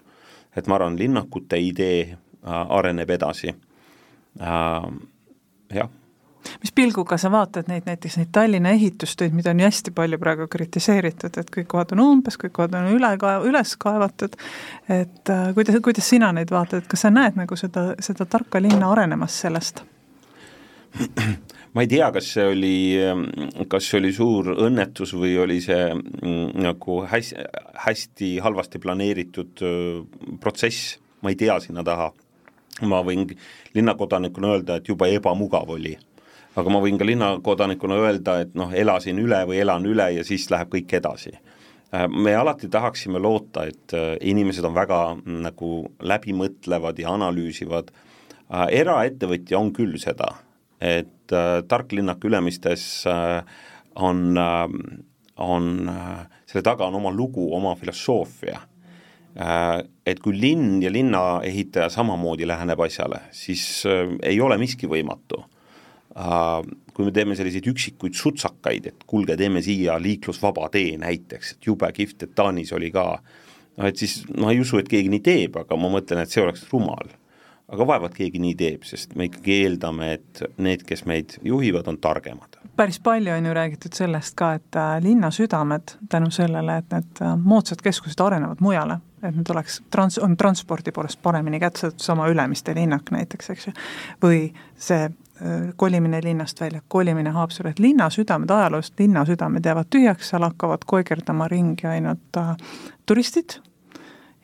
et ma arvan, linnakute idee äh, areneb edasi jah mis pilguga sa vaatad neid näiteks neid Tallinna ehitustöid, mida on ju hästi palju praegu kritiseeritud, et kõik kohad on umbes, kõik kohad on üle ka-, üles kaevatud, et äh, kuidas, kuidas sina neid vaatad, et kas sa näed nagu seda, seda tarka linna arenemas sellest? ma ei tea, kas see oli, kas see oli suur õnnetus või oli see mm, nagu hästi, hästi halvasti planeeritud protsess, ma ei tea sinna taha. ma võin linnakodanikuna öelda, et jube ebamugav oli aga ma võin ka linnakodanikuna öelda, et noh, elasin üle või elan üle ja siis läheb kõik edasi. Äh, me alati tahaksime loota, et äh, inimesed on väga mm, nagu läbimõtlevad ja analüüsivad, äh, eraettevõtja on küll seda, et tark linnak Ülemistes on, on, selle taga on oma lugu, oma filosoofia et kui linn ja linnaehitaja samamoodi läheneb asjale, siis ei ole miski võimatu. Äh, kui me teeme selliseid üksikuid sutsakaid, et kuulge, teeme siia liiklusvaba tee näiteks, et jube kihvt, et Taanis oli ka, noh et siis ma ei usu, et keegi nii teeb, aga ma mõtlen, et see oleks rumal. aga vaevalt keegi nii teeb, sest me ikkagi eeldame, et need, kes meid juhivad, on targemad päris palju on ju räägitud sellest ka, et linna südamed tänu sellele, et need moodsad keskused arenevad mujale, et need oleks trans-, on transpordi poolest paremini kättesaadav, sama Ülemiste linnak näiteks, eks ju, või see kolimine linnast välja, kolimine Haapsallu, et linna südamed, ajaloost linna südamed jäävad tühjaks, seal hakkavad koigerdama ringi ainult äh, turistid.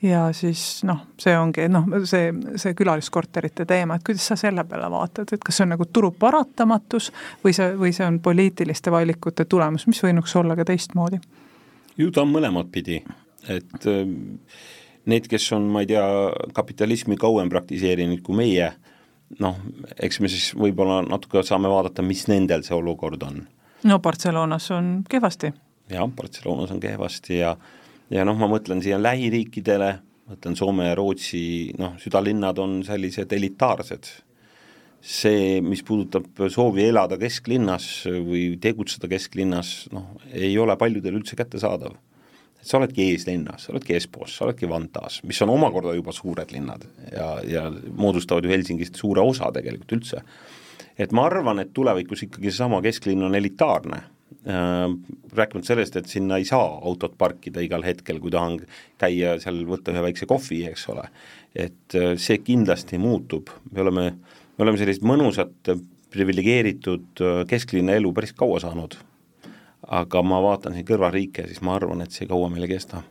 Ja siis noh, see ongi noh, see, see külaliskorterite teema, et kuidas sa selle peale vaatad, et kas see on nagu turu paratamatus või see, või see on poliitiliste valikute tulemus, mis võinuks olla ka teistmoodi? ju ta on mõlemat pidi, et ähm, need, kes on, ma ei tea, kapitalismi kauem praktiseerinud kui meie, noh, eks me siis võib-olla natuke saame vaadata, mis nendel see olukord on. no Barcelonas on kehvasti. jah, Barcelonas on kehvasti ja ja noh, ma mõtlen siia lähiriikidele, mõtlen Soome ja Rootsi, noh, südalinnad on sellised elitaarsed. see, mis puudutab soovi elada kesklinnas või tegutseda kesklinnas, noh, ei ole paljudel üldse kättesaadav sa oledki eeslinnas, sa oledki Espoos, sa oledki Vantaas, mis on omakorda juba suured linnad ja, ja moodustavad ju Helsingist suure osa tegelikult üldse. et ma arvan, et tulevikus ikkagi seesama kesklinn on elitaarne äh,, rääkimata sellest, et sinna ei saa autot parkida igal hetkel, kui tahan käia seal, võtta ühe väikse kohvi, eks ole. et äh, see kindlasti muutub, me oleme, me oleme sellist mõnusat priviligeeritud äh, kesklinna elu päris kaua saanud aga ma vaatan siin kõrvalriike, siis ma arvan, et see kaua meil ei kesta.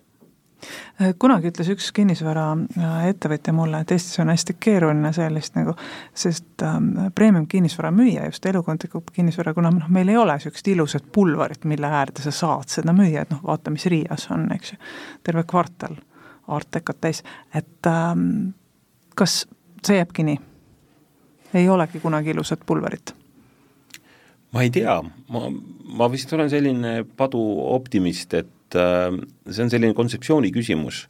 Kunagi ütles üks kinnisvaraettevõtja mulle, et Eestis on hästi keeruline sellist nagu, sest ähm, premium kinnisvara müüa, just elukondlikku kinnisvara, kuna noh, meil ei ole niisugust ilusat pulvarit, mille äärde sa saad seda müüa, et noh, vaata, mis Riias on, eks ju, terve kvartal Artekat täis, et ähm, kas see jääbki nii? ei olegi kunagi ilusat pulverit ma ei tea, ma, ma vist olen selline paduoptimist, et äh, see on selline kontseptsiooni küsimus,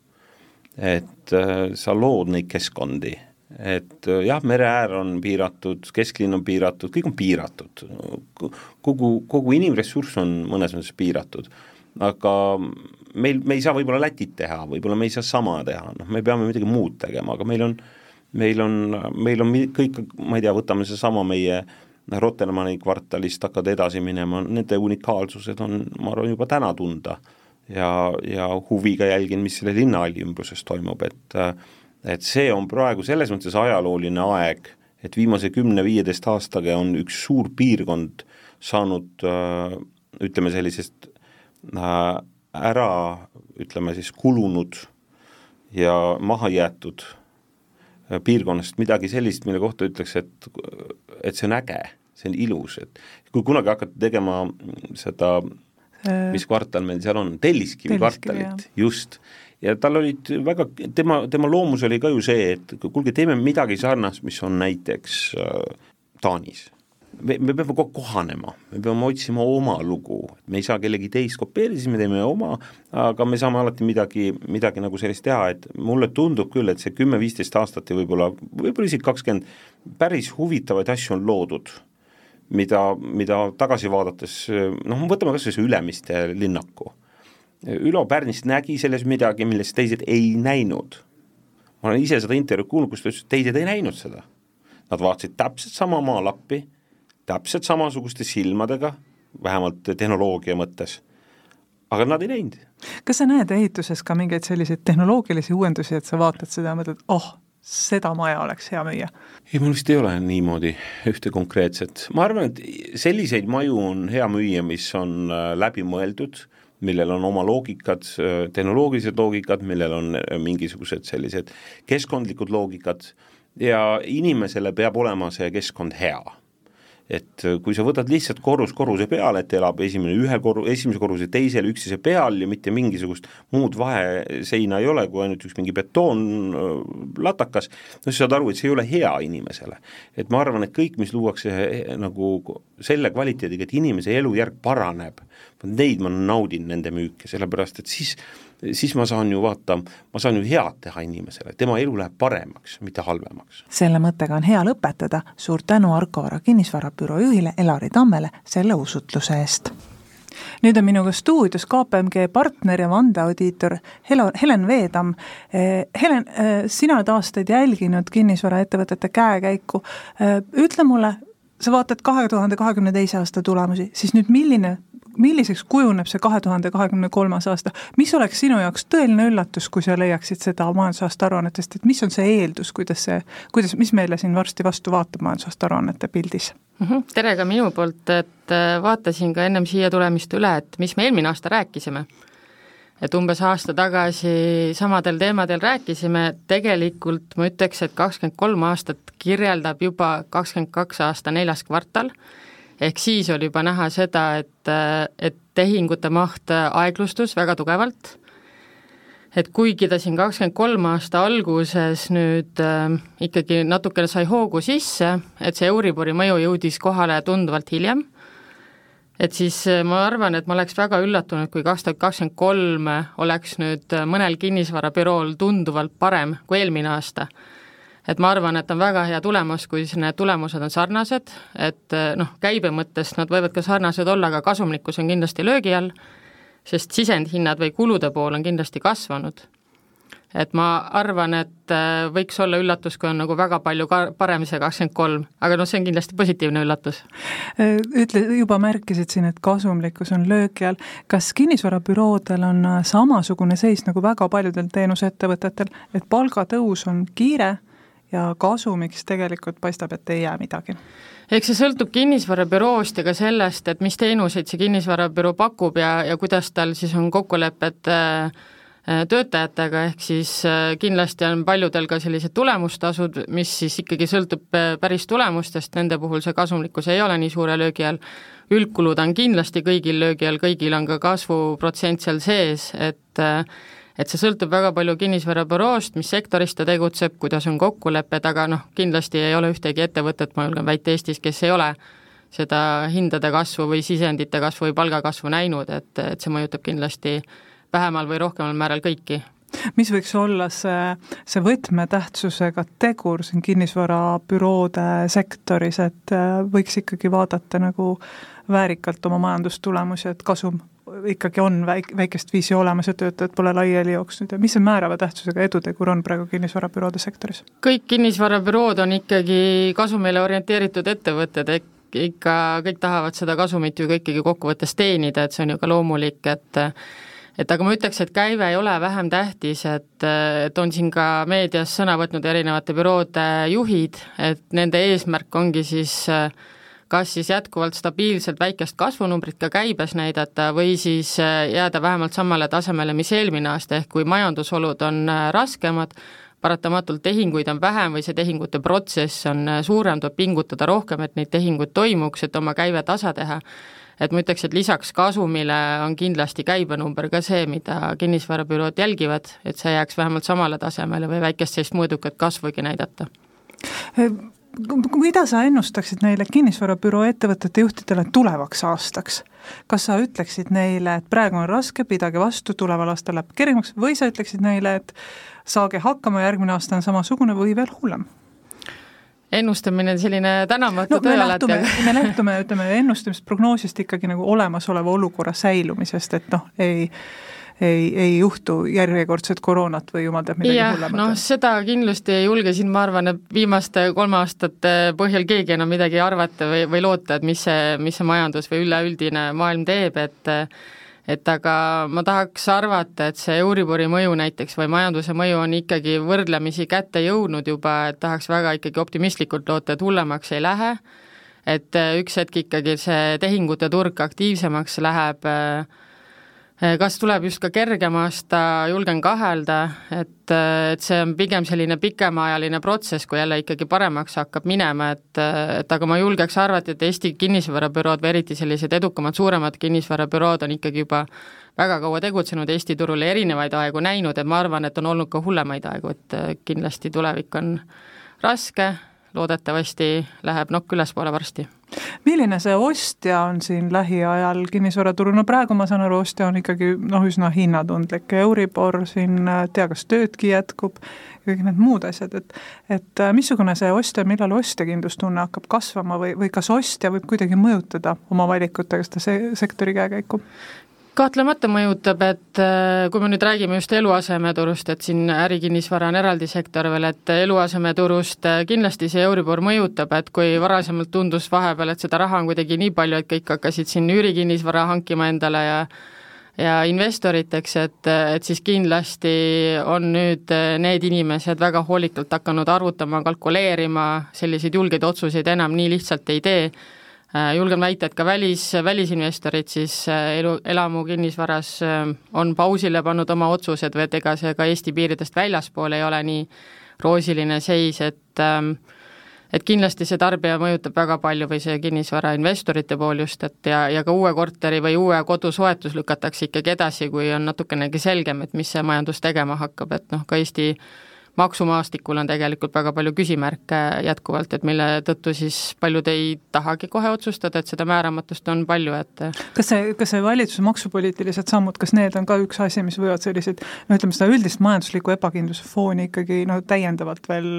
et äh, sa lood neid keskkondi, et äh, jah, mere äär on piiratud, kesklinn on piiratud, kõik on piiratud, kogu, kogu inimressurss on mõnes mõttes piiratud, aga meil, me ei saa võib-olla Lätit teha, võib-olla me ei saa sama teha, noh, me peame midagi muud tegema, aga meil on, meil on, meil on kõik, ma ei tea, võtame seesama meie äh, Rotermanni kvartalist hakkad edasi minema, nende unikaalsused on, ma arvan, juba täna tunda. ja, ja huviga jälgin, mis selle linnahalli ümbruses toimub, et et see on praegu selles mõttes ajalooline aeg, et viimase kümne-viieteist aastaga on üks suur piirkond saanud ütleme sellisest ära, ütleme siis kulunud ja maha jäetud piirkonnast midagi sellist, mille kohta ütleks, et, et see on äge, see on ilus, et kui kunagi hakata tegema seda, äh, mis kvartal meil seal on, Telliskivi kvartalit, just, ja tal olid väga, tema, tema loomus oli ka ju see, et kuulge, teeme midagi sarnast, mis on näiteks äh, Taanis me, me peame kogu aeg kohanema, me peame otsima oma lugu, me ei saa kellegi teist kopeerida, siis me teeme oma, aga me saame alati midagi, midagi nagu sellist teha, et mulle tundub küll, et see kümme-viisteist aastat ja võib-olla, võib-olla isegi kakskümmend, päris huvitavaid asju on loodud, mida, mida tagasi vaadates, noh, võtame kas või see Ülemiste linnaku. Ülo Pärnist nägi selles midagi, millest teised ei näinud. ma olen ise seda intervjuud kuulnud, kus ta ütles, et teised ei näinud seda. Nad vaatasid täpselt sama maalappi täpselt samasuguste silmadega, vähemalt tehnoloogia mõttes, aga nad ei näinud. kas sa näed ehituses ka mingeid selliseid tehnoloogilisi uuendusi, et sa vaatad seda ja mõtled, oh, seda maja oleks hea müüa? ei, mul vist ei ole niimoodi ühte konkreetset, ma arvan, et selliseid maju on hea müüa, mis on äh, läbimõeldud, millel on oma loogikad, äh, tehnoloogilised loogikad, millel on äh, mingisugused sellised keskkondlikud loogikad ja inimesele peab olema see keskkond hea et äh, kui sa võtad lihtsalt korrus korruse peale, et elab esimene ühe korru-, esimese korruse teisel üksteise peal ja mitte mingisugust muud vaheseina ei ole, kui ainult üks mingi betoonlatakas, no siis saad aru, et see ei ole hea inimesele. et ma arvan, et kõik, mis luuakse eh, nagu selle kvaliteediga, et inimese elujärg paraneb, neid ma naudin, nende müüke, sellepärast et siis siis ma saan ju vaata, ma saan ju head teha inimesele, tema elu läheb paremaks, mitte halvemaks. selle mõttega on hea lõpetada, suur tänu Arko Vara kinnisvarabüroo juhile Elari Tammele selle usutluse eest nüüd on minuga stuudios KPMG partner ja vandeaudiitor Helo, Helen Veetamm. Eh, Helen, eh, sina oled aastaid jälginud kinnisvaraettevõtete käekäiku, eh, ütle mulle, sa vaatad kahe tuhande kahekümne teise aasta tulemusi, siis nüüd milline milliseks kujuneb see kahe tuhande kahekümne kolmas aasta, mis oleks sinu jaoks tõeline üllatus, kui sa leiaksid seda majandusaasta aruannetest, et mis on see eeldus, kuidas see, kuidas, mis meile siin varsti vastu vaatab majandusaasta aruannete pildis? -hmm. tere ka minu poolt, et äh, vaatasin ka ennem siia tulemist üle, et mis me eelmine aasta rääkisime. et umbes aasta tagasi samadel teemadel rääkisime, tegelikult ma ütleks, et kakskümmend kolm aastat kirjeldab juba kakskümmend kaks aasta neljas kvartal ehk siis oli juba näha seda, et, et tehingute maht aeglustus väga tugevalt, et kuigi ta siin kakskümmend kolm aasta alguses nüüd äh, ikkagi natukene sai hoogu sisse, et see Euribori mõju jõudis kohale tunduvalt hiljem, et siis äh, ma arvan, et ma oleks väga üllatunud, kui kaks tuhat kakskümmend kolm oleks nüüd mõnel kinnisvarabürool tunduvalt parem kui eelmine aasta et ma arvan, et on väga hea tulemus, kui need tulemused on sarnased, et eh, noh, käibe mõttes nad võivad ka sarnased olla, aga kasumlikkus on kindlasti löögi all, sest sisendhinnad või kulude pool on kindlasti kasvanud. et ma arvan, et eh, võiks olla üllatus, kui on nagu väga palju ka parem see kakskümmend kolm, aga noh, see on kindlasti positiivne üllatus. Eh, ütle, juba märkisid siin, et kasumlikkus on löögi all, kas kinnisvarabüroodel on samasugune seis nagu väga paljudel teenusettevõtetel, et palgatõus on kiire ja kasumiks tegelikult paistab, et ei jää midagi. Eks see sõltub kinnisvarabüroost ja ka sellest, et mis teenuseid see kinnisvarabüroo pakub ja, ja kuidas tal siis on kokkulepped äh, äh, töötajatega, ehk siis äh, kindlasti on paljudel ka sellised tulemustasud, mis siis ikkagi sõltub päris tulemustest, nende puhul see kasumlikkus ei ole nii suure löögi all, üldkulud on kindlasti kõigil löögi all, kõigil on ka kasvuprotsent seal sees, et et see sõltub väga palju kinnisvarabüroost, mis sektoris ta tegutseb, kuidas on kokkulepped, aga noh, kindlasti ei ole ühtegi ettevõtet, ma julgen väita Eestis, kes ei ole seda hindade kasvu või sisendite kasvu või palgakasvu näinud, et, et see mõjutab kindlasti vähemal või rohkemal määral kõiki. Mis võiks olla see, see võtmetähtsusega tegur siin kinnisvarabüroode sektoris, et äh, võiks ikkagi vaadata nagu väärikalt oma majandustulemusi, et kasum ikkagi on väik-, väikest viisi olemas ja töötajad pole laiali jooksnud ja mis see määrava tähtsusega edutegur on praegu kinnisvarabüroode sektoris? kõik kinnisvarabürood on ikkagi kasumile orienteeritud ettevõtted, ikka kõik tahavad seda kasumit ju ka ikkagi kokkuvõttes teenida, et see on ju ka loomulik, et et aga ma ütleks, et käive ei ole vähem tähtis, et, et on siin ka meedias sõna võtnud erinevate büroode juhid, et nende eesmärk ongi siis äh, kas siis jätkuvalt stabiilselt väikest kasvunumbrit ka käibes näidata või siis äh, jääda vähemalt samale tasemele, mis eelmine aasta, ehk kui majandusolud on äh, raskemad, paratamatult tehinguid on vähem või see tehingute protsess on äh, suurem, tuleb pingutada rohkem, et neid tehinguid toimuks, et oma käive tasa teha. et ma ütleks, et lisaks kasumile on kindlasti käibenumber ka see, mida kinnisvarabürood jälgivad, et see jääks vähemalt samale tasemele või väikest sellist mõõdukat kasvugi näidata mida sa ennustaksid neile kinnisvarabüroo ettevõtete juhtidele tulevaks aastaks? kas sa ütleksid neile, et praegu on raske, pidage vastu, tuleval aastal läheb kergemaks, või sa ütleksid neile, et saage hakkama, järgmine aasta on samasugune või veel hullem? ennustamine on selline tänamatu no, töö alati. me lähtume, ütleme, ennustamisest, prognoosist ikkagi nagu olemasoleva olukorra säilumisest, et noh, ei ei, ei juhtu järjekordset koroonat või jumal teab midagi hullemat. noh, seda kindlasti ei julge siin, ma arvan, et viimaste kolme aastate põhjal keegi enam midagi arvata või, või loota, et mis see, mis see majandus või üleüldine maailm teeb, et et aga ma tahaks arvata, et see Euribori mõju näiteks või majanduse mõju on ikkagi võrdlemisi kätte jõudnud juba, et tahaks väga ikkagi optimistlikult loota, et hullemaks ei lähe, et üks hetk ikkagi see tehingute turg aktiivsemaks läheb äh, kas tuleb just ka kergem aasta, julgen kahelda, et, eh, et see on pigem selline pikemaajaline protsess, kui jälle ikkagi paremaks hakkab minema, et et aga ma julgeks arvata, et Eesti kinnisvarabürood või eriti sellised edukamad, suuremad kinnisvarabürood on ikkagi juba väga kaua tegutsenud Eesti turul ja erinevaid aegu näinud, et ma arvan, et on olnud ka hullemaid aegu, et kindlasti tulevik on raske, loodetavasti läheb nokk ülespoole varsti milline see ostja on siin lähiajal kinnisvaraturul, no praegu ma saan aru, ostja on ikkagi noh, üsna hinnatundlik, Euribor siin, tea, kas töödki jätkub, kõik need muud asjad, et et äh, missugune see ostja, millal ostja kindlustunne hakkab kasvama või, või kas ostja võib kuidagi mõjutada oma valikutega seda se-, sektori käekäiku? Kahtlemata mõjutab, et äh, kui me nüüd räägime just eluasemeturust, et siin ärikinnisvara on eraldi sektor veel, et eluasemeturust äh, kindlasti see Euribor mõjutab, et kui varasemalt tundus vahepeal, et seda raha on kuidagi nii palju, et kõik hakkasid siin üürikinnisvara hankima endale ja ja investoriteks, et, et siis kindlasti on nüüd need inimesed väga hoolikalt hakanud arvutama, kalkuleerima, selliseid julgeid otsuseid enam nii lihtsalt ei tee. Äh, julgen väita, et ka välis, välisinvestorid siis äh, elu, elamu kinnisvaras äh, on pausile pannud oma otsused või et ega see ka Eesti piiridest väljaspool ei ole nii roosiline seis, et ähm, et kindlasti see tarbija mõjutab väga palju või see kinnisvarainvestorite pool just, et ja, ja ka uue korteri või uue kodu soetus lükatakse ikkagi edasi, kui on natukenegi selgem, et mis see majandus tegema hakkab, et noh, ka Eesti maksumaastikul on tegelikult väga palju küsimärke jätkuvalt, et mille tõttu siis paljud ei tahagi kohe otsustada, et seda määramatust on palju, et kas see, kas see valitsuse maksupoliitilised sammud, kas need on ka üks asi, mis võivad selliseid no ütleme, seda üldist majanduslikku ebakindluse fooni ikkagi no täiendavalt veel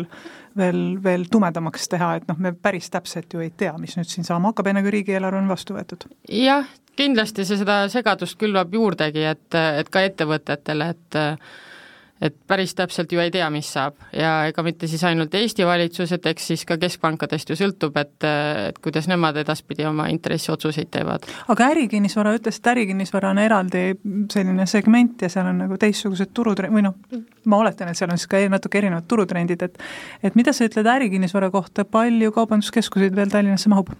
veel, veel tumedamaks teha, et noh, me päris täpselt ju ei tea, mis nüüd siin saama hakkab, enne kui riigieelarve on vastu võetud? jah, kindlasti see seda segadust külvab juurdegi, et, et ka ettevõtetele, et et päris täpselt ju ei tea, mis saab ja ega mitte siis ainult Eesti valitsus, et eks siis ka keskpankadest ju sõltub, et, et kuidas nemad edaspidi oma intressiotsuseid teevad. aga ärikinnisvara, ütlesid, et ärikinnisvara on eraldi selline segment ja seal on nagu teistsugused turutrend- või noh, ma oletan, et seal on siis ka natuke erinevad turutrendid, et et mida sa ütled ärikinnisvara kohta, palju kaubanduskeskuseid veel Tallinnasse mahub?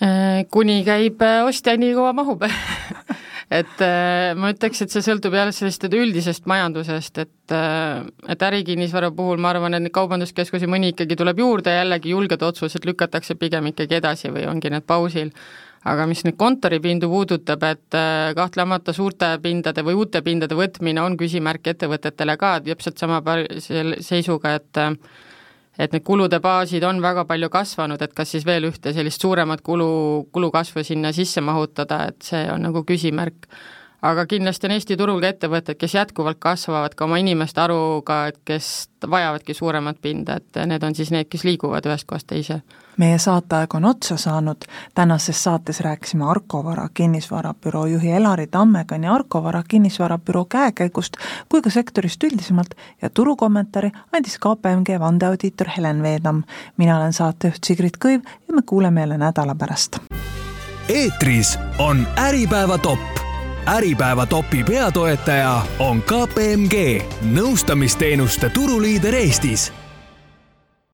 Äh, kuni käib ostja, nii kaua mahub et äh, ma ütleks, et see sõltub jälle sellest üldisest majandusest, et äh, et ärikinnisvara puhul ma arvan, et neid kaubanduskeskusi mõni ikkagi tuleb juurde, jällegi julged otsused lükatakse pigem ikkagi edasi või ongi need pausil. aga mis nüüd kontoripindu puudutab, et äh, kahtlemata suurte pindade või uute pindade võtmine on küsimärk ettevõtetele ka, täpselt sama seisuga, et et need kulude baasid on väga palju kasvanud, et kas siis veel ühte sellist suuremat kulu, kulukasvu sinna sisse mahutada, et see on nagu küsimärk. Aga kindlasti on Eesti turul ka ettevõtted, kes jätkuvalt kasvavad ka oma inimeste arvuga, et kes vajavadki suuremat pinda, et need on siis need, kes liiguvad ühest kohast teise meie saateaeg on otsa saanud, tänases saates rääkisime Arko Vara kinnisvarabüroo juhi Elari Tammega nii Arko Vara kinnisvarabüroo käekäigust kui ka sektorist üldisemalt ja turukommentaari andis KPMG vandeaudiitor Helen Veedam. mina olen saatejuht Sigrid Kõiv ja me kuuleme jälle nädala pärast. eetris on Äripäeva top äripäeva topi peatoetaja on KPMG, nõustamisteenuste turuliider Eestis